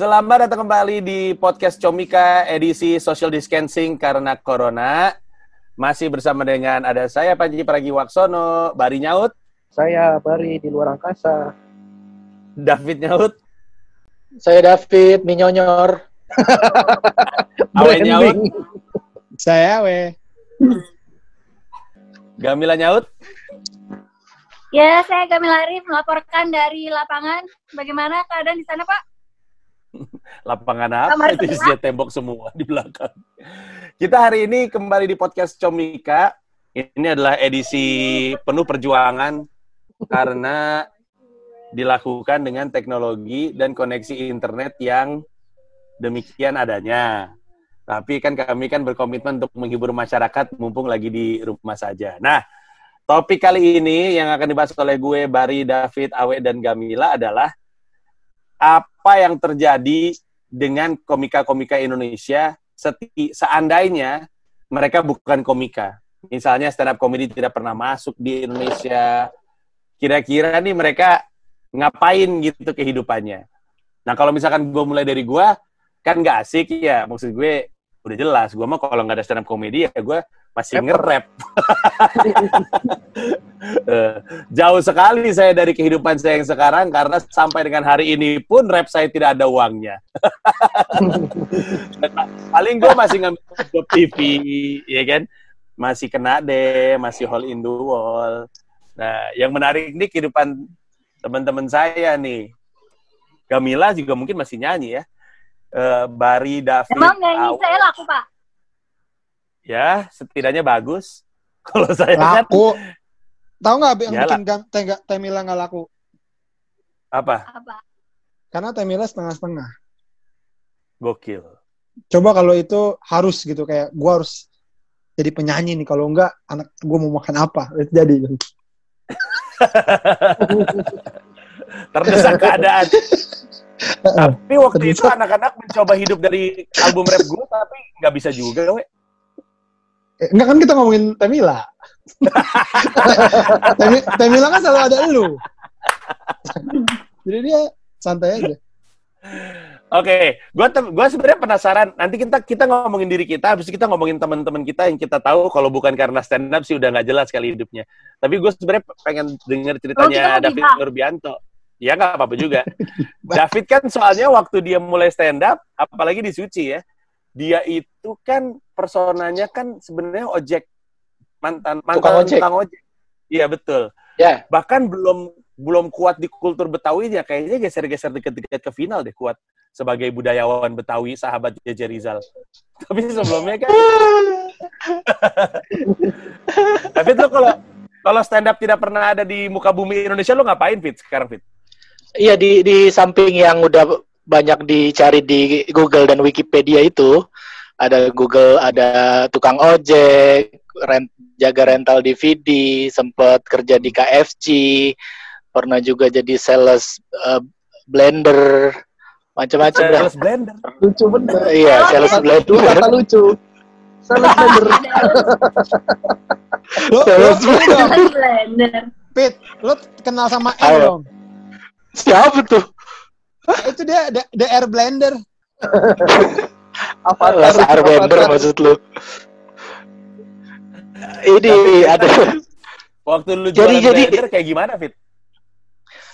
Selamat datang kembali di podcast Comika edisi social distancing karena corona. Masih bersama dengan ada saya Panji Pragiwaksono, Bari Nyaut, Saya Bari di luar angkasa. David Nyaut, Saya David Minyonyor. Awe Nyaut, Saya we. Gamila Nyaut, Ya, saya Gamila Arif melaporkan dari lapangan. Bagaimana keadaan di sana, Pak? lapangan apa itu isinya tembok semua di belakang. Kita hari ini kembali di podcast Comika. Ini adalah edisi penuh perjuangan karena dilakukan dengan teknologi dan koneksi internet yang demikian adanya. Tapi kan kami kan berkomitmen untuk menghibur masyarakat mumpung lagi di rumah saja. Nah, topik kali ini yang akan dibahas oleh gue, Bari, David, Awe, dan Gamila adalah apa yang terjadi dengan komika-komika Indonesia seti- seandainya mereka bukan komika. Misalnya stand up comedy tidak pernah masuk di Indonesia. Kira-kira nih mereka ngapain gitu kehidupannya. Nah kalau misalkan gue mulai dari gue, kan nggak asik ya. Maksud gue udah jelas. Gue mah kalau nggak ada stand up comedy ya gue masih nge-rap. Eh, Jauh sekali saya dari kehidupan saya yang sekarang karena sampai dengan hari ini pun rap saya tidak ada uangnya. Paling gue masih ngambil job TV, ya kan? Masih kena deh, masih hole in the wall. Nah, yang menarik nih kehidupan teman-teman saya nih. Gamila juga mungkin masih nyanyi ya. Eh, Bari, David, Emang nyanyi Aw- saya laku, Pak? Ya setidaknya bagus. Kalau saya kan Laku. Tahu nggak yang Yalah. bikin Tega- Temila nggak laku? apa? Apa? Karena Temila setengah-setengah. Gokil. Coba kalau itu harus gitu kayak gua harus jadi penyanyi nih. Kalau enggak anak gua mau makan apa? Jadi. terdesak keadaan. tapi waktu itu anak-anak mencoba hidup dari album rap gue, tapi nggak bisa juga, we. Eh, enggak kan kita ngomongin Temila. Temi- Temila kan selalu ada lu. jadi dia santai aja. Oke, gue gua sebenarnya penasaran. Nanti kita kita ngomongin diri kita, habis itu kita ngomongin teman-teman kita yang kita tahu kalau bukan karena stand up sih udah nggak jelas kali hidupnya. Tapi gue sebenarnya pengen denger Oh, kita ceritanya mau David. Nurbianto. Ya nggak apa-apa juga. David kan soalnya waktu dia mulai stand up, apalagi di Suci ya, dia itu kan personanya kan sebenarnya ojek mantan mantan Tukang ojek. tukang ojek. Iya betul. Ya, Bahkan belum belum kuat di kultur Betawi ya kayaknya geser-geser deket-deket ke final deh kuat sebagai budayawan Betawi sahabat JJ Rizal. Tapi sebelumnya kan Tapi lo kalau kalau stand up tidak pernah ada di muka bumi Indonesia lo ngapain Fit sekarang Fit? iya di di samping yang udah banyak dicari di Google dan Wikipedia itu ada Google, ada tukang ojek, rent, jaga rental DVD, sempat kerja di KFC, pernah juga jadi sales eh, blender, macam-macam dah. Sales blender. Lucu bener. Iya, sales Itu blender. kata lucu. Sales lo dong, Blender. Pit, lo kenal sama dong. Siapa tuh? Itu dia the, the air blender. Avatar. Las Airbender maksud lu. Ini ada Waktu lu Jadi- jadi- blender kayak gimana Fit?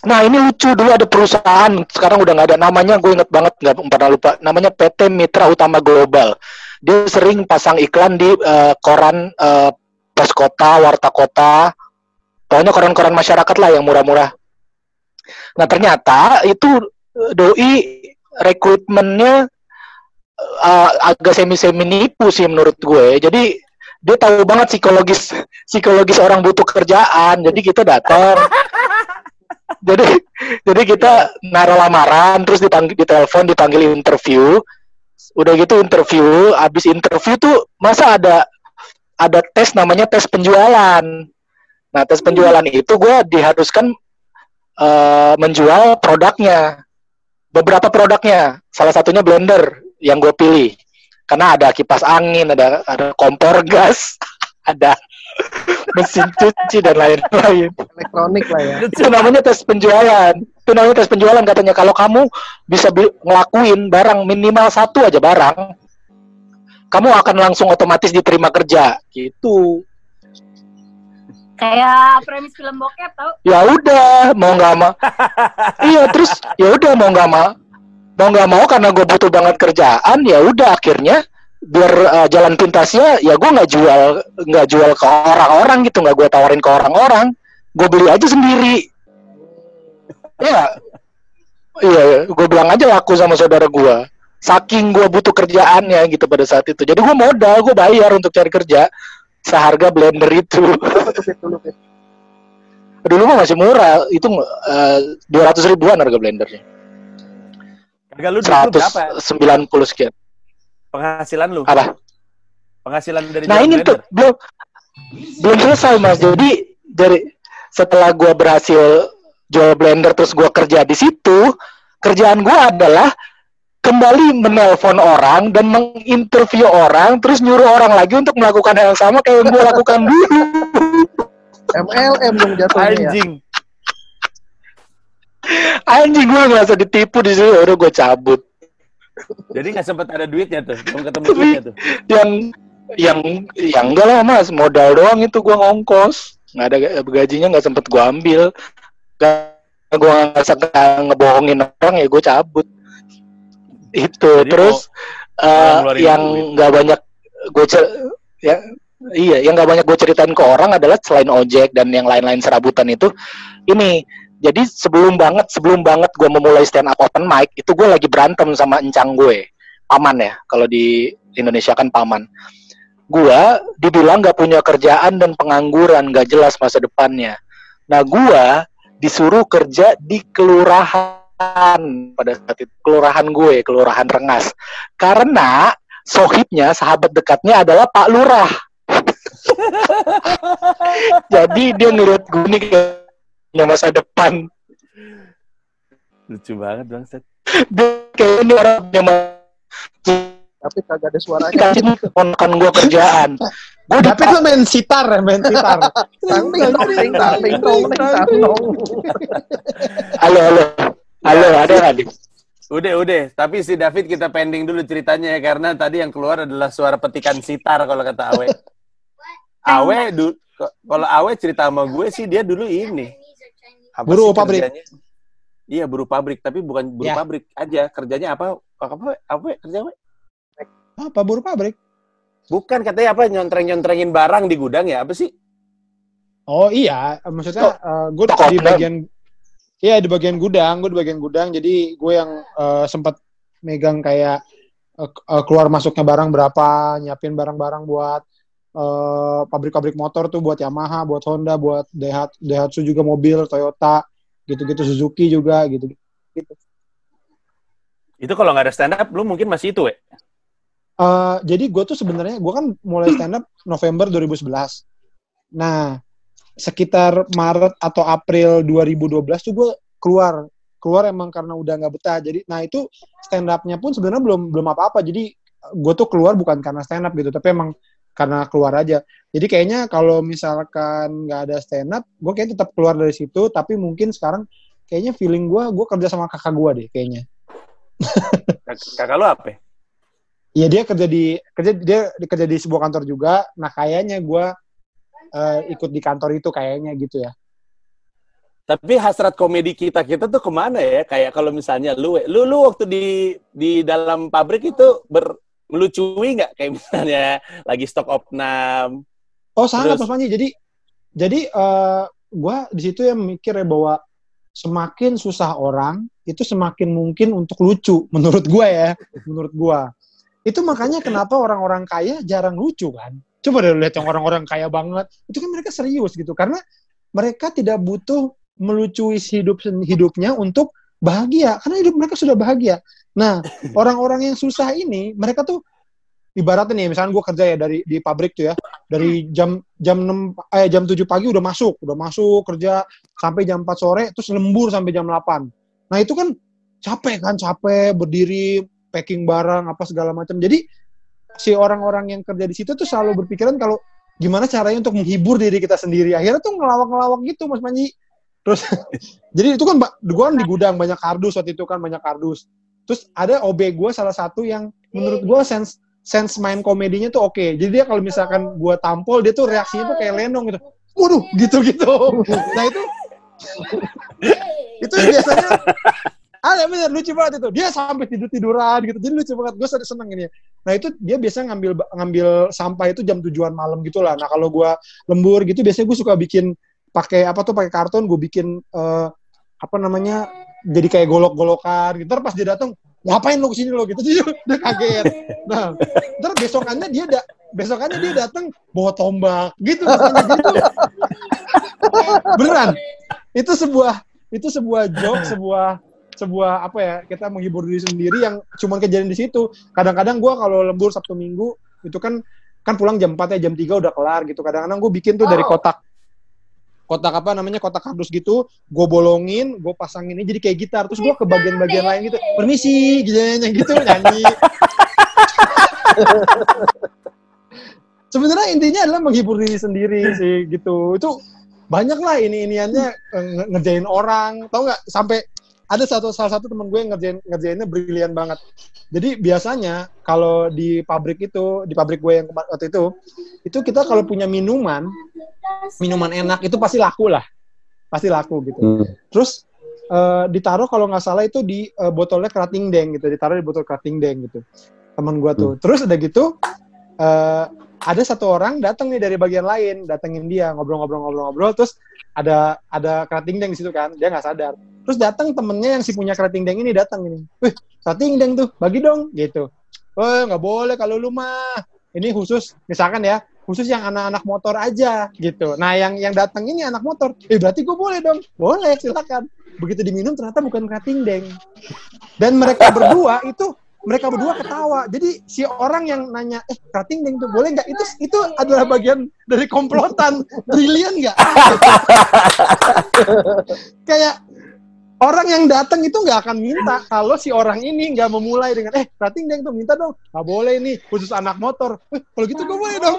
Nah ini lucu dulu ada perusahaan sekarang udah nggak ada namanya gue inget banget nggak pernah lupa namanya PT Mitra Utama Global. Dia sering pasang iklan di eh, koran eh, pos kota, warta kota, pokoknya koran-koran masyarakat lah yang murah-murah. Nah ternyata itu doi rekrutmennya eh, agak semi-semi nipu sih menurut gue. Jadi dia tahu banget psikologis psikologis orang butuh kerjaan. Jadi kita datang jadi jadi kita naruh lamaran terus dipanggil ditelepon dipanggil interview udah gitu interview habis interview tuh masa ada ada tes namanya tes penjualan nah tes penjualan itu gue diharuskan eh, menjual produknya beberapa produknya. Salah satunya blender yang gue pilih. Karena ada kipas angin ada ada kompor gas ada mesin cuci dan lain-lain. Elektronik lah ya. itu namanya tes penjualan. Namanya tes penjualan katanya. Kalau kamu bisa ngelakuin barang minimal satu aja barang kamu akan langsung otomatis diterima kerja. Gitu Kayak premis film bokep tau? ya udah mau nggak mau. Iya terus ya udah mau nggak mau. Mau nggak mau karena gue butuh banget kerjaan ya udah akhirnya biar uh, jalan pintasnya ya gue nggak jual nggak jual ke orang-orang gitu nggak gue tawarin ke orang-orang. Gue beli aja sendiri. Ya iya gue bilang aja laku sama saudara gue saking gue butuh kerjaannya gitu pada saat itu. Jadi gue modal gue bayar untuk cari kerja seharga blender itu dulu mah masih murah itu dua ratus ribuan harga blendernya Harga lu dulu berapa? sembilan puluh sekian Penghasilan lu? apa Penghasilan dari nah ini blender? tuh belum belum selesai mas jadi dari setelah gua berhasil jual blender terus gua kerja di situ kerjaan gua adalah kembali menelpon orang dan menginterview orang terus nyuruh orang lagi untuk melakukan hal yang sama kayak yang gua lakukan dulu MLM dong jatuhnya ya. Anjing. anjing gua ngerasa ditipu di situ udah gua cabut Jadi nggak sempet ada duitnya tuh, belum ketemu duitnya tuh. yang yang yang enggak lah mas modal doang itu gua ngongkos nggak ada gajinya nggak sempet gua ambil Gak, gua nggak ngebohongin orang ya gua cabut itu Jadi terus ngeluarin yang nggak banyak gue ya iya yang nggak banyak gue ceritain ke orang adalah selain ojek dan yang lain-lain serabutan itu ini. Jadi sebelum banget sebelum banget gue memulai stand up open mic itu gue lagi berantem sama encang gue paman ya kalau di Indonesia kan paman. Gue dibilang nggak punya kerjaan dan pengangguran nggak jelas masa depannya. Nah gue disuruh kerja di kelurahan pada saat itu kelurahan gue kelurahan Rengas karena sohibnya sahabat dekatnya adalah Pak Lurah jadi dia ngeliat gue nih kayaknya masa depan Lucu banget bang Set. dia kayak ini orang punya ma- Tapi kagak ada suaranya. kasih ponakan gue kerjaan gue Tapi lu main sitar ya, main sitar. Tong. halo halo halo ada nggak nih Udah, udah. Tapi si David kita pending dulu ceritanya ya, karena tadi yang keluar adalah suara petikan sitar kalau kata Awe. Awe, du- kalau Awe cerita sama gue sih dia dulu ini. Apa Buruh sih pabrik. kerjanya? Iya, buruh pabrik. Tapi bukan buruh Ya. pabrik aja. Kerjanya apa? Apa? Apa? Kerja apa? Apa buruh pabrik? Bukan katanya apa? Nyontreng-nyontrengin barang di gudang ya? Apa sih? Oh iya, maksudnya eh, gue di bagian Iya di bagian gudang, gue di bagian gudang. Jadi gue yang eh, sempat megang kayak k- eh, keluar masuknya barang berapa, nyiapin barang-barang buat pabrik-pabrik motor tuh buat Yamaha, buat Honda, buat Daihatsu, Daihatsu juga mobil, Toyota, gitu-gitu Suzuki juga gitu. Itu kalau nggak ada stand up, lu mungkin masih itu, ya? Eh, jadi gue tuh sebenarnya gue kan mulai stand up November 2011. Nah, sekitar Maret atau April 2012 tuh gue keluar keluar emang karena udah nggak betah. Jadi, nah itu stand up-nya pun sebenarnya belum belum apa-apa. Jadi gue tuh keluar bukan karena stand up gitu, tapi emang karena keluar aja. Jadi kayaknya kalau misalkan nggak ada stand up, gue kayak tetap keluar dari situ. Tapi mungkin sekarang kayaknya feeling gue, gue kerja sama kakak gue deh kayaknya. Kak- Kakak lu apa? Iya dia kerja di kerja dia di- kerja di sebuah kantor juga. Nah kayaknya gue eh, ikut di kantor itu kayaknya gitu ya. Tapi hasrat komedi kita kita tuh ke mana ya? Kayak kalau misalnya lu, lu, lu waktu di di dalam pabrik itu ber, melucui nggak? Kayak misalnya lagi stok opnam. Oh sangat Terus? Mas Panji. Jadi jadi eh gue di situ yang mikir ya bahwa semakin susah orang itu semakin mungkin untuk lucu menurut gue ya menurut gue. Itu makanya kenapa orang-orang kaya jarang lucu kan. Coba deh lihat yang orang-orang kaya banget itu kan mereka serius gitu karena mereka tidak butuh melucui hidup hidupnya untuk bahagia karena hidup mereka sudah bahagia. Nah orang-orang yang susah ini mereka tuh ibaratnya nih misalnya gue kerja ya dari di pabrik tuh ya dari jam jam 6 eh jam 7 pagi udah masuk, udah masuk kerja sampai jam 4 sore terus lembur sampai jam 8. Nah, itu kan capek kan, capek berdiri packing barang apa segala macam. Jadi si orang-orang yang kerja di situ tuh selalu berpikiran kalau gimana caranya untuk menghibur diri kita sendiri. Akhirnya tuh ngelawak-ngelawak gitu Mas Panji. Terus jadi itu kan gua kan di gudang banyak kardus waktu itu kan banyak kardus. Terus ada OB gue salah satu yang menurut gua sense sense main komedinya tuh oke. Jadi dia kalau misalkan gua tampol dia tuh reaksinya tuh kayak lenong gitu. Waduh, gitu-gitu. Nah itu itu biasanya ada bener lucu banget itu. Dia sampai tidur tiduran gitu. Jadi lucu banget. Gue seneng ini. Nah itu dia biasanya ngambil ngambil sampah itu jam tujuan malam gitulah. Nah kalau gua lembur gitu biasanya gue suka bikin pakai apa tuh pakai karton gue bikin eh, apa namanya jadi kayak golok-golokan gitu. Ntar pas dia datang ngapain lo ke sini lo gitu dia udah kaget. Nah ntar besokannya dia da besokannya dia datang bawa tombak gitu. Gitu. Beneran. Itu sebuah itu sebuah joke, sebuah sebuah apa ya kita menghibur diri sendiri yang cuman kejadian di situ. Kadang-kadang gua kalau lembur Sabtu Minggu itu kan kan pulang jam 4 ya jam 3 udah kelar gitu. Kadang-kadang gue bikin tuh dari kotak kotak apa namanya kotak kardus gitu, gue bolongin, gue pasangin ini jadi kayak gitar, terus gue ke bagian-bagian lain gitu, permisi, gitu gitu nyanyi. Sebenarnya intinya adalah menghibur diri sendiri sih gitu. Itu banyak lah ini iniannya nge- ngerjain orang, tau nggak? Sampai ada satu salah satu temen gue yang ngerjain ngerjainnya brilian banget. Jadi biasanya kalau di pabrik itu, di pabrik gue yang waktu itu, itu kita kalau punya minuman, minuman enak itu pasti laku lah, pasti laku gitu. Hmm. Terus eh, ditaruh kalau nggak salah itu di eh, botolnya kerating deng gitu, ditaruh di botol kerating deng gitu. Temen gue tuh. Terus udah gitu eh, ada satu orang datang nih dari bagian lain, datengin dia ngobrol-ngobrol-ngobrol-ngobrol, terus ada ada kerating deng di situ kan, dia nggak sadar. Terus datang temennya yang si punya kerating deng ini datang ini, wih kerating deng tuh, bagi dong gitu. Oh nggak boleh kalau lu mah, ini khusus misalkan ya, khusus yang anak-anak motor aja gitu. Nah yang yang datang ini anak motor, eh berarti gue boleh dong, boleh silakan. Begitu diminum ternyata bukan kerating deng. Dan mereka berdua itu mereka berdua ketawa. Jadi si orang yang nanya, eh kerating deng tuh boleh nggak? Itu itu adalah bagian dari komplotan. Brilian nggak? Kayak orang yang datang itu nggak akan minta kalau si orang ini nggak memulai dengan eh kerating deng tuh minta dong. Nggak boleh nih khusus anak motor. Eh, kalau gitu gue boleh dong.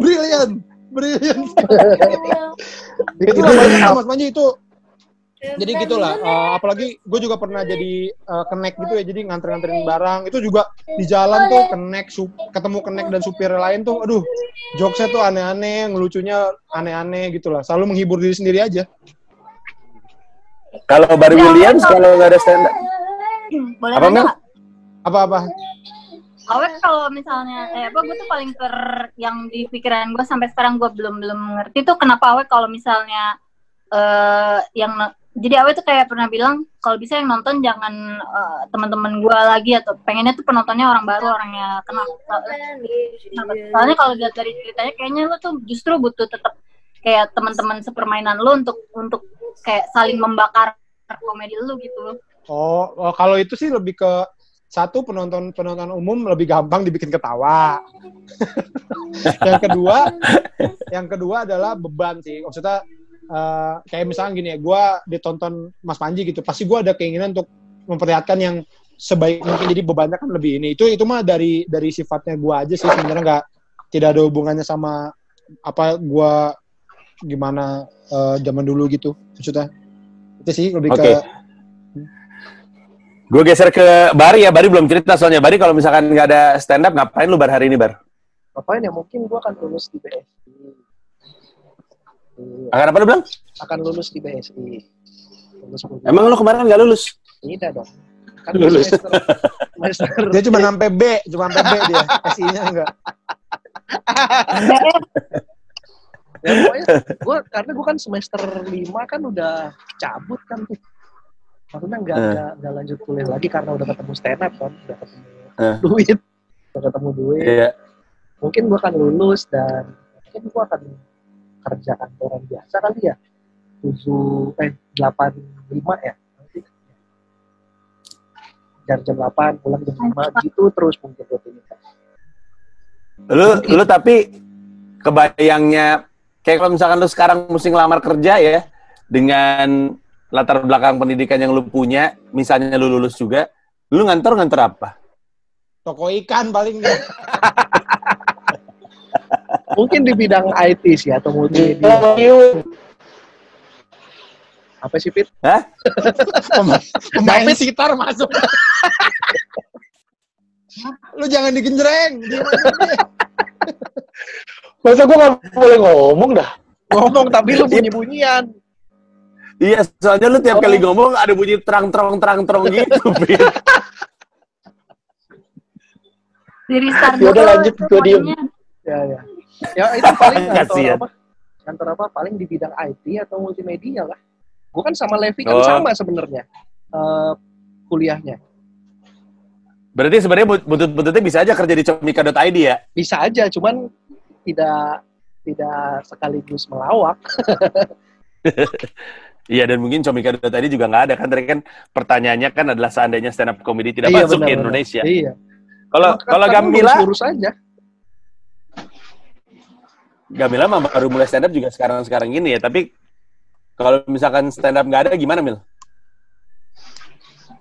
Brilian. Brilian. itu namanya Mas Manji itu jadi gitulah eh, apalagi gue juga pernah jadi eh, kenek gitu ya jadi nganter-nganterin barang itu juga di jalan tuh kenek sup- ketemu kenek dan supir lain tuh aduh jokesnya tuh aneh-aneh ngelucunya aneh-aneh gitu lah selalu menghibur diri sendiri aja Kalau Barry Williams kalau nggak ada stand up, Boleh Apa, nanya Mel? nggak? apa-apa Awet kalau misalnya, eh apa gue tuh paling ter yang di pikiran gue sampai sekarang gue belum belum ngerti tuh kenapa awet kalau misalnya eh yang no- jadi awet tuh kayak pernah bilang kalau bisa yang nonton jangan eh, teman-teman gue lagi atau pengennya tuh penontonnya orang baru orangnya kenal. Kenapa? Soalnya kalau lihat dari ceritanya kayaknya lu tuh justru butuh tetap kayak teman-teman sepermainan lu untuk untuk kayak saling membakar komedi lu gitu. oh, oh, kalau itu sih lebih ke satu penonton penonton umum lebih gampang dibikin ketawa. Yang kedua yang kedua adalah beban sih. Maksudnya eh, kayak misalnya gini ya gue ditonton Mas Panji gitu pasti gue ada keinginan untuk memperlihatkan yang sebaik mungkin. Jadi bebannya kan lebih ini. Itu itu mah dari dari sifatnya gue aja sih. Sebenarnya nggak tidak ada hubungannya sama apa gue gimana eh, zaman dulu gitu maksudnya itu sih lebih Oke. ke gue geser ke Bari ya. Bari belum cerita soalnya. Bari kalau misalkan nggak ada stand up, ngapain lu bar hari ini bar? Ngapain ya? Mungkin gue akan lulus di BSI. Iya, Akan apa lu bilang? akan lulus di BSI. Lulus. Emang lu kemarin nggak lulus? Tidak dong. Kan Lulus. semester, semester Dia cuma sampai B, cuma sampai B dia. SI-nya enggak. ya, pokoknya gua karena gue kan semester 5 kan udah cabut kan tuh. Maksudnya nggak Eh. nggak nggak lanjut kuliah lagi karena udah ketemu stand up kan, udah ketemu Eh. duit, udah ketemu duit. Iya. Mungkin gue akan lulus dan mungkin gue akan kerja kantoran biasa kali ya. tujuh eh delapan lima ya. Nanti Jam jam 8, pulang jam 5 gitu terus mungkin rutinitas. Lu lu tapi kebayangnya kayak kalau misalkan lu sekarang mesti ngelamar kerja ya dengan latar belakang pendidikan yang lu punya, misalnya lu lulus juga, lu ngantor ngantor apa? Toko ikan paling enggak. Mungkin di bidang IT sih atau multimedia. Apa sih, Pit? Pemain, pemain sitar masuk. Lu jangan digenjreng. Masa gue gak boleh ngomong dah? Ngomong tapi lu bunyi-bunyian. Iya, soalnya lu tiap Oh. kali ngomong ada bunyi terang-terong gitu, Pit. Di restart Ya udah, lanjut, gua diem. Ya, ya. Ya itu paling kantor Kasian. apa? Kantor apa? Paling di bidang IT atau multimedia lah. Gue kan sama Levi kan Oh. sama sebenarnya eh, kuliahnya. Berarti sebenarnya butut-bututnya bisa aja kerja di comika.id ya? Bisa aja, cuman tidak tidak sekaligus melawak. Iya, dan mungkin comika.id juga nggak ada kan. Tadi kan pertanyaannya kan adalah seandainya stand up comedy tidak Iya, masuk benar, ke benar. Indonesia. Iya. Kalau Maka kalau Gamila, lurus aja. Gamila mah baru mulai stand up juga sekarang-sekarang gini ya. Tapi kalau misalkan stand up nggak ada gimana, Mil?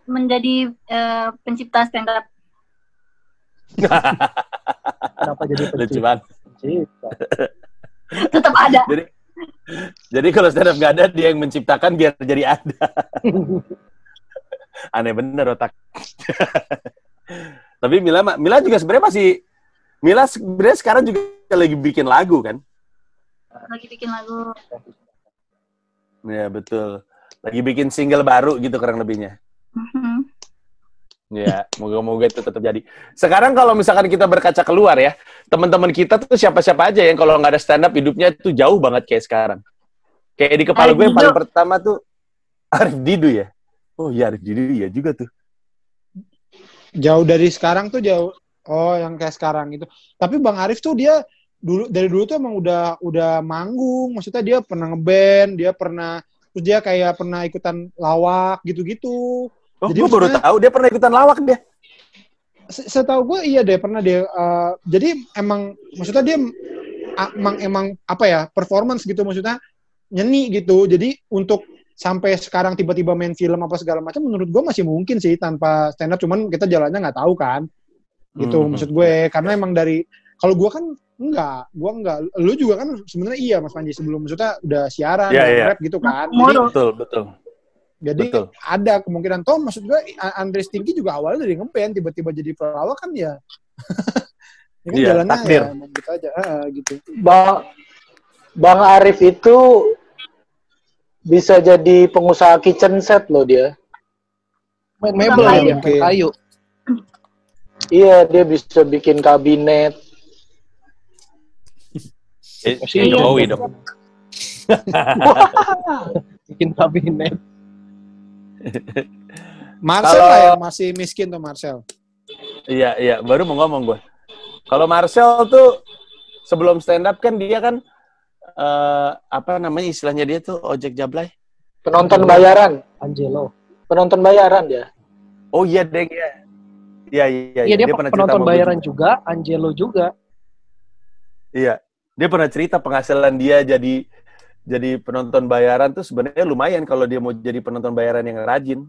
menjadi eh, pencipta stand up. Kenapa jadi Lucu pencipta? banget. Pencipta. Tetap ada. Jadi, jadi kalau stand up nggak ada, dia yang menciptakan biar jadi ada. Aneh bener otak. Tapi Mila, Mila juga sebenarnya masih, Mila sebenarnya sekarang juga lagi bikin lagu kan? Lagi bikin lagu. Ya betul. Lagi bikin single baru gitu kurang lebihnya. Ya, moga-moga itu tetap jadi. Sekarang kalau misalkan kita berkaca keluar ya, teman-teman kita tuh siapa-siapa aja yang kalau nggak ada stand up hidupnya tuh jauh banget kayak sekarang. Kayak di kepala Arif gue yang paling pertama tuh Arif Didu ya. Oh iya Arif Didu ya juga tuh. Jauh dari sekarang tuh jauh. Oh, yang kayak sekarang itu. Tapi Bang Arif tuh dia dulu dari dulu tuh emang udah udah manggung. Maksudnya dia pernah ngeband, dia pernah terus dia kayak pernah ikutan lawak gitu-gitu. Oh, Jadi gue baru tahu dia pernah ikutan lawak dia. Se- Setahu gue iya deh pernah dia. eh, jadi emang maksudnya dia emang emang apa ya performance gitu maksudnya nyeni gitu. Jadi untuk sampai sekarang tiba-tiba main film apa segala macam menurut gue masih mungkin sih tanpa stand up cuman kita jalannya nggak tahu kan gitu Hmm. maksud gue karena emang dari kalau gue kan enggak gue enggak lu juga kan sebenarnya iya mas Panji sebelum maksudnya udah siaran udah iya. rap gitu kan jadi. Betul, betul. Jadi Betul. ada kemungkinan toh maksud gue A- Andre Stinky juga awalnya dari ngeband tiba-tiba jadi pelawak kan ya ya kan Iya, jalannya takdir. ya gitu aja ah, gitu Bang Bang Arif itu bisa jadi pengusaha kitchen set loh dia. Main mebel ya, kayu. Iya, dia bisa bikin kabinet. Eh. Jokowi dong. Bikin kabinet. Marcel Kalau- lah yang masih miskin tuh Marcel Iya, iya. Baru mau ngomong gue. Kalau Marcel tuh sebelum stand up kan dia kan eh, apa namanya istilahnya dia tuh ojek jablay. Penonton bayaran. Angelo. Penonton bayaran dia. Oh iya deh ya. Iya iya Iya dia, pernah cerita penonton gue bayaran juga, Angelo juga. Iya. Dia pernah cerita penghasilan dia jadi jadi penonton bayaran tuh sebenarnya lumayan kalau dia mau jadi penonton bayaran yang rajin.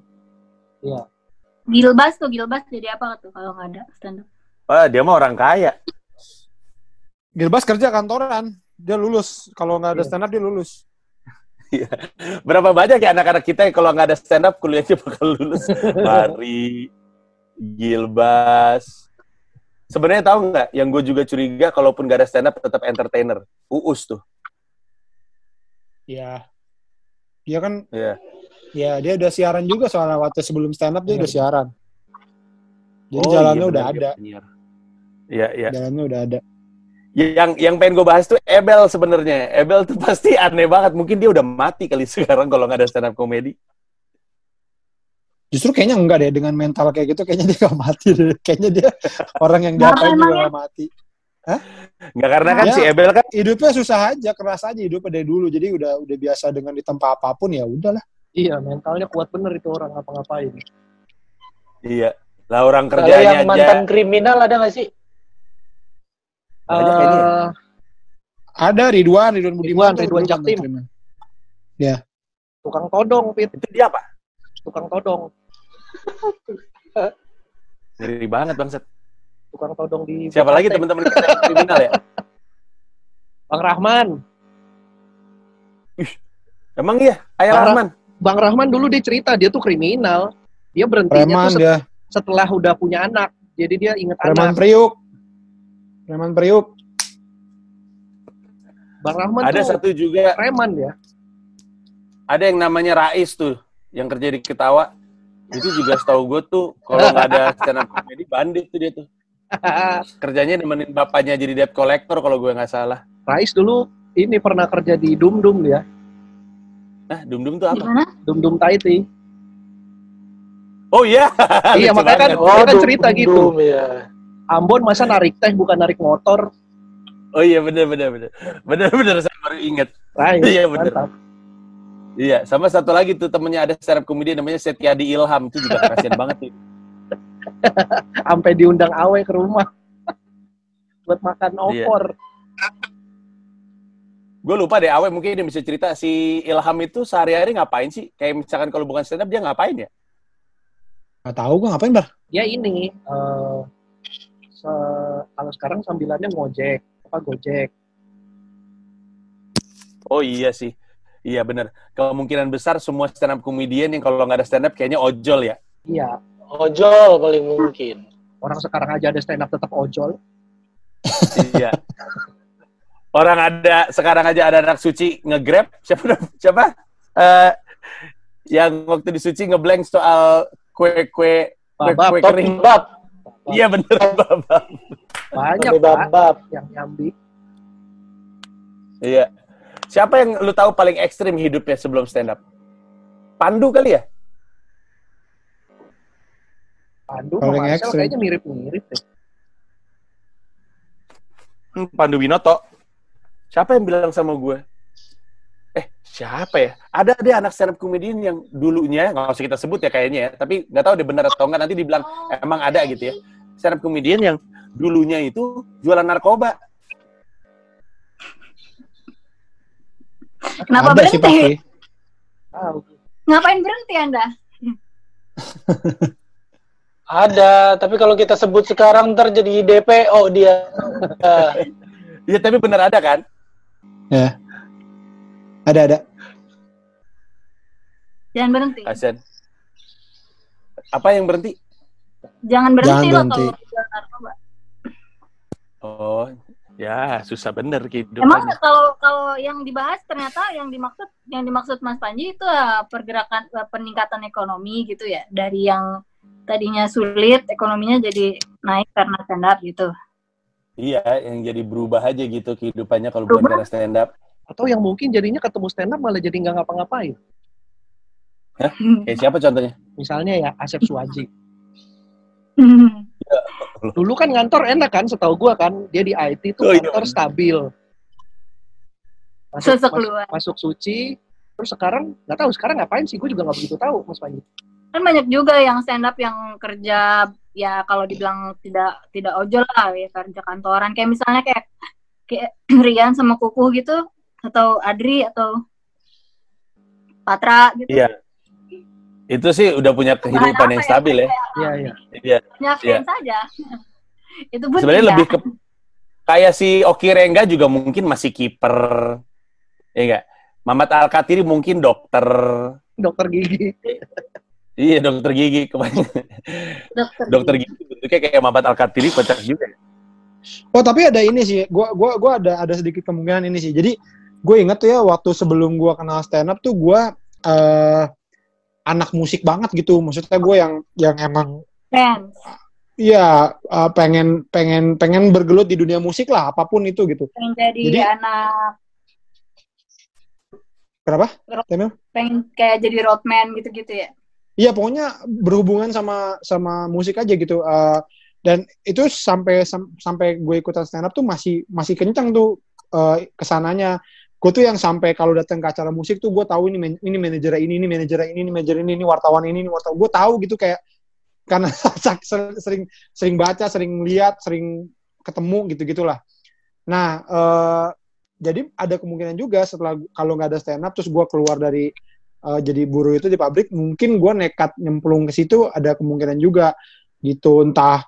Gilbas tuh, Gilbas jadi apa tuh kalau nggak ada stand up? Wah, dia mah orang kaya. Gilbas kerja kantoran dia lulus kalau nggak ada Iya. stand up dia lulus Berapa banyak ya anak-anak kita yang kalau nggak ada stand up kuliahnya bakal lulus. Mari, Gilbas. Sebenarnya tahu nggak? Yang gue juga curiga, kalaupun nggak ada stand up tetap entertainer. Uus tuh. Ya dia kan Iya. ya dia udah siaran juga soalnya waktu sebelum stand up dia udah siaran jadi Oh, jalannya iya udah benar, ada. Iya, iya. jalannya udah ada Yang yang pengen gue bahas tuh Ebel sebenarnya. Ebel tuh pasti aneh banget. Mungkin dia udah mati kali sekarang kalau nggak ada stand up comedy. Justru kayaknya enggak deh dengan mental kayak gitu kayaknya dia gak mati deh. Kayaknya dia orang yang diapain juga emangnya? gak mati. Nggak karena kan Ya. si Ebel kan Hidupnya susah aja, keras aja hidupnya dari dulu. Jadi udah udah biasa dengan ditempa apa pun ya udahlah. Iya, mentalnya kuat bener itu orang ngapa-ngapain. iya. Lah orang Kalau kerjanya yang aja. mantan kriminal ada nggak sih? Banyak kayaknya. Eh, Ada Ridwan, Ridwan Budiman. Ridwan, Jaktim. terima. tukang todong, Pit. Itu dia apa? Tukang todong. Ngeri banget bangsat. Tukang todong di Siapa lagi teman-teman kita yang kriminal ya? Bang Rahman. Emang iya, Ayah Parah. Rahman. Bang Rahman dulu dia cerita dia tuh kriminal. Dia berhentinya Preman tuh set- dia. setelah udah punya anak. Jadi dia inget Preman anak. Priuk. Preman Priuk. Bang Rahman Ada tuh satu juga, preman ya. ada yang namanya Rais tuh, yang kerja di Ketawa. Itu juga setahu gue tuh, kalau nggak ada stand up comedy, bandit tuh dia tuh. Kerjanya nemenin bapaknya jadi debt collector kalau gue nggak salah. Rais dulu ini pernah kerja di Dum Dum dia. Nah, Dum Dum tuh apa? Gimana? Dum Dum Taiti. Oh iya. Iya, Lucu makanya kan-. Dia kan cerita dum- gitu. dum, ya. Ambon masa narik teh bukan narik motor. Oh iya bener bener bener. Bener bener saya baru inget. Rais, Iya, bener. mantap. Iya, sama satu lagi tuh temennya ada stand up comedy namanya Setiadi Ilham itu juga kasihan banget tuh. Sampai diundang Awe ke rumah. Buat makan Iya. opor. Gue lupa deh, Awe mungkin dia bisa cerita si Ilham itu sehari-hari ngapain sih? Kayak misalkan kalau bukan stand up dia ngapain ya? Gak tahu gue ngapain, Bar? Dia ini eh, se- kalau sekarang sambilannya ngojek, apa Gojek. Oh iya sih. Iya bener. Kemungkinan besar semua stand up comedian yang kalau nggak ada stand up kayaknya ojol ya. Iya, Ojol paling mungkin. orang sekarang aja ada stand up tetap ojol. iya. Orang ada sekarang aja ada anak suci nge-grab siapa siapa? Eh yang waktu di suci ngeblank soal kue-kue Babab, kue Top kering. bab, Iya bener babab. banyak Top Pak bab. yang nyambi. Iya. Siapa yang lu tahu paling ekstrim hidupnya sebelum stand up? Pandu kali ya? Pandu Paling sama kayaknya mirip-mirip deh. Hmm, Pandu Winoto. Siapa yang bilang sama gue? Eh, siapa ya? Ada dia anak stand up comedian yang dulunya, nggak usah kita sebut ya kayaknya ya, tapi nggak tahu dia benar atau nggak, nanti dibilang emang ada gitu ya. Stand up comedian yang dulunya itu jualan narkoba. Kenapa Ada sih berhenti? pasti. Tahu. Ngapain berhenti Anda? Ada, tapi kalau kita sebut sekarang ntar jadi DPO dia. Iya, tapi benar ada kan? Ya. Ada, ada. Jangan berhenti. Kasian. Apa yang berhenti? Jangan berhenti Jangan loh berhenti. kalau narkoba. Oh, ya susah bener Emang kehidupannya. kalau kalau yang dibahas ternyata yang dimaksud yang dimaksud Mas Panji itu eh, pergerakan eh, peningkatan ekonomi gitu ya dari yang tadinya sulit ekonominya jadi naik karena stand up gitu. Iya, yang jadi berubah aja gitu kehidupannya kalau bukan karena stand up. Atau yang mungkin jadinya ketemu stand up malah jadi nggak ngapa-ngapain. Kayak siapa contohnya? Misalnya ya Asep Suwaji. Dulu kan ngantor enak kan, setahu gua kan dia di IT tuh Oh, iya, stabil. Masuk, Sosok mas- luar. masuk suci, terus sekarang nggak tahu sekarang ngapain sih? Gue juga nggak begitu tahu, Mas Panji. Kan banyak juga yang stand up yang kerja ya kalau dibilang tidak tidak ojol lah ya kerja kantoran kayak misalnya kayak kayak Rian sama Kuku gitu atau Adri atau Patra gitu. Iya. Itu sih udah punya kehidupan apa yang ya? stabil ya. Iya, iya. Iya. Punya fans saja. Itu pun Sebenarnya tidak. lebih ke kayak si Oki Rengga juga mungkin masih kiper. Ya enggak? Mamat Alkatiri mungkin dokter. Dokter gigi. Iya, dokter gigi. Kebanyakan. dokter. dokter gigi bentuknya kayak Mamat Alkatiri kocak juga. Oh tapi ada ini sih, gua gua gua ada ada sedikit kemungkinan ini sih. Jadi gue inget tuh ya waktu sebelum gua kenal stand up tuh gua eh anak musik banget gitu. Maksudnya gue yang yang emang fans. Iya eh, pengen pengen pengen bergelut di dunia musik lah apa pun itu gitu. Pengen jadi, Jadi- anak Kenapa? Pengen kayak jadi roadman gitu-gitu ya. Iya pokoknya berhubungan sama sama musik aja gitu. Eh, dan itu sampai sam- sampai gue ikutan stand up tuh masih masih kencang tuh eh, ke sananya. Gue tuh yang sampai kalau datang ke acara musik tuh gue tahu ini ini manajer ini ini manajer ini ini manajer ini ini wartawan ini ini wartawan. Gue tahu gitu kayak karena ser- sering sering baca, sering lihat, sering ketemu gitu gitulah. Nah eh, jadi ada kemungkinan juga setelah kalau nggak ada stand up terus gue keluar dari uh, jadi buruh itu di pabrik mungkin gue nekat nyemplung ke situ ada kemungkinan juga gitu. Entah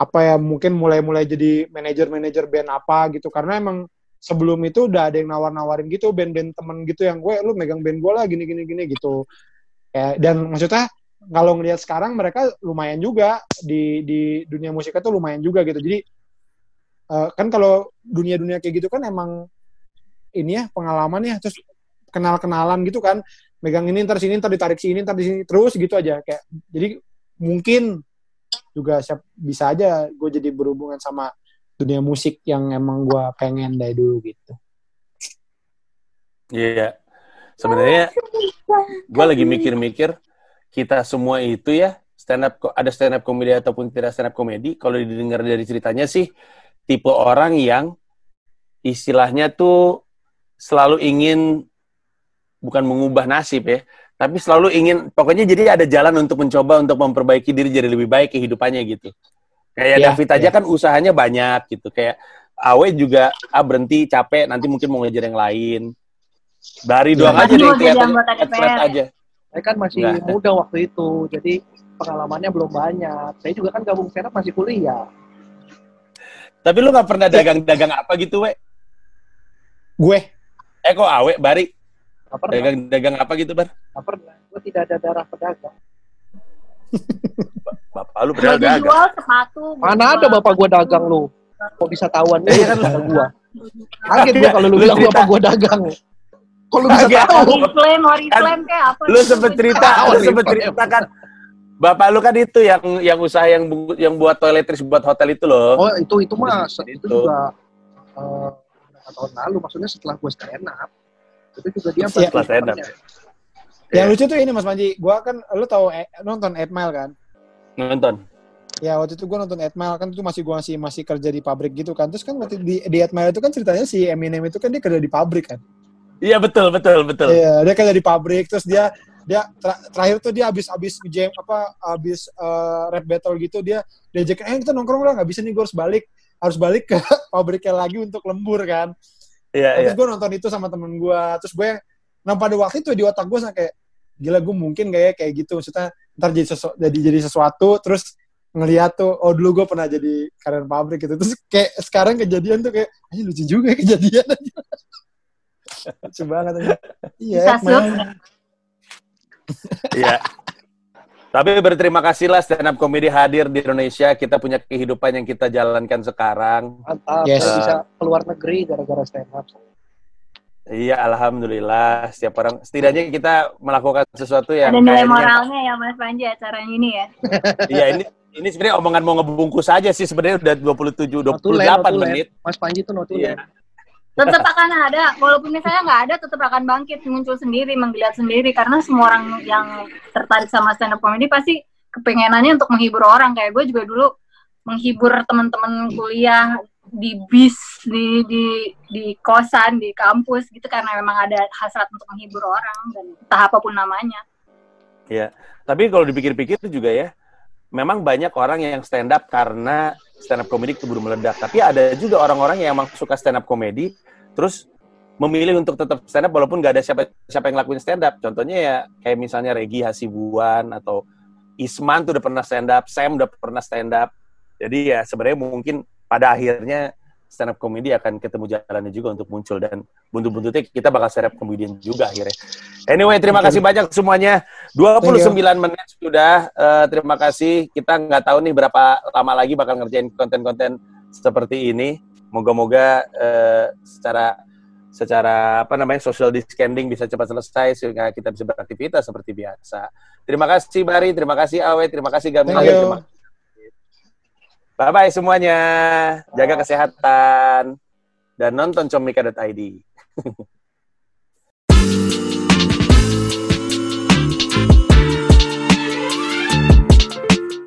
apa ya mungkin mulai-mulai jadi manajer-manajer band apa gitu. Karena emang sebelum itu udah ada yang nawar-nawarin gitu band-band temen gitu yang gue lu megang band gue lah gini gini gitu. Kayak dan maksudnya kalau ngelihat sekarang mereka lumayan juga di di dunia musiknya tuh lumayan juga gitu. Jadi eh, kan kalau dunia-dunia kayak gitu kan emang ini ya pengalaman ya. Terus kenal-kenalan gitu kan. Megang ini ntar sini ntar ditarik sini ntar di sini terus gitu aja. Kayak jadi mungkin juga siap, bisa aja gue jadi berhubungan sama dunia musik yang emang gue pengen dari dulu gitu. Iya. Sebenarnya gue lagi mikir-mikir kita semua itu ya stand up ada stand up komedi ataupun tidak stand up komedi kalau didengar dari ceritanya sih tipe orang yang istilahnya tuh selalu ingin bukan mengubah nasib ya tapi selalu ingin pokoknya jadi ada jalan untuk mencoba untuk memperbaiki diri jadi lebih baik kehidupannya gitu kayak Iya, David aja iya. kan usahanya banyak gitu kayak Awe juga ah berhenti capek nanti mungkin mau ngejar yang lain dari doang Iya. aja deh Mau jadi kelihatan anggota flat DPR. aja Saya kan masih Nggak. muda waktu itu, jadi pengalamannya belum banyak. Saya juga kan gabung stand up masih kuliah. Tapi lu nggak pernah dagang-dagang apa gitu, we? gue Eh kok awe, Bari? Gak pernah, Dagang-dagang apa gitu, Bar? gak pernah. Gue tidak ada darah pedagang. Bapak lu Baju dagang. jual sepatu. gua Mana ada bapak gue sepatu. dagang lu? Kok bisa tahuan Iya nih kan? gue. Kaget gue kalau lu Lu bilang bapak gue dagang. Kok lu bisa tahu? Oriflame, Oriflame kayak apa? Lu sempet cerita, lu sempet cerita kan. Bapak lu kan itu yang yang usaha yang bu- yang buat toiletries buat hotel itu loh. Oh itu itu mah itu Itu. juga beberapa tahun lalu. Maksudnya setelah gue stand up. Itu juga dia Iya. Setelah stand up. yang lucu tuh ini Mas Panji gue kan lu tahu eh, nonton 8 Mile kan Nonton. Ya waktu itu gue nonton 8 Mile kan itu masih gue masih masih kerja di pabrik gitu kan. Terus kan waktu di di 8 Mile itu kan ceritanya si Eminem itu kan dia kerja di pabrik kan. Iya betul, betul, betul. Iya, dia kerja di pabrik terus dia dia ter- terakhir tuh dia habis habis jam apa habis eh, rap battle gitu dia diajakin eh kita nongkrong lah nggak bisa nih gue harus balik harus balik ke pabriknya lagi untuk lembur kan. Iya, iya. Terus gue nonton itu sama temen gue terus gue nah pada waktu itu di otak gue kayak gila gue mungkin gak ya kayak gitu maksudnya ntar jadi sesu- jadi jadi sesuatu terus ngeliat tuh oh dulu gue pernah jadi karyawan pabrik gitu terus kayak sekarang kejadian tuh kayak ini lucu juga ya kejadian aja lucu banget aja. iya. Iya. Tapi berterima kasih lah stand up comedy hadir di Indonesia. Kita punya kehidupan yang kita jalankan sekarang. Mantap. Yes. Saya bisa keluar negeri gara-gara stand up. Iya, alhamdulillah. Setiap orang, setidaknya kita melakukan sesuatu yang Ada nilai moralnya ya Mas Panji acaranya ini ya. Iya, ini ini sebenarnya omongan mau ngebungkus aja sih sebenarnya udah 27 Notulen, 28 notulen. menit. Mas Panji tuh notulen. Iya. Tetap akan ada, walaupun misalnya nggak ada, tetap akan bangkit, muncul sendiri, menggeliat sendiri. Karena semua orang yang tertarik sama stand up comedy pasti kepengenannya untuk menghibur orang. Kayak gue juga dulu menghibur teman-teman kuliah di bis, di, di di kosan, di kampus gitu karena memang ada hasrat untuk menghibur orang dan entah apa pun namanya. Iya. Tapi kalau dipikir-pikir juga ya, memang banyak orang yang stand up karena stand up comedy keburu meledak. Tapi ada juga orang-orang yang emang suka stand up comedy, terus memilih untuk tetap stand up walaupun nggak ada siapa siapa yang ngelakuin stand up. Contohnya ya kayak misalnya Regi Hasibuan atau Isman tuh udah pernah stand up, Sam udah pernah stand up. Jadi ya sebenarnya mungkin pada akhirnya stand up comedy akan ketemu jalannya juga untuk muncul dan buntut-buntutnya kita bakal stand up comedian juga akhirnya. Anyway, terima kasih banyak semuanya. 29 menit sudah. Eh, terima kasih. Kita nggak tahu nih berapa lama lagi bakal ngerjain konten-konten seperti ini. Moga-moga eh, secara secara apa namanya social distancing bisa cepat selesai sehingga kita bisa beraktivitas seperti biasa. Terima kasih Bari, terima kasih Awe, terima kasih Gamil. Terima- Bye bye semuanya. Jaga kesehatan dan nonton comika.id.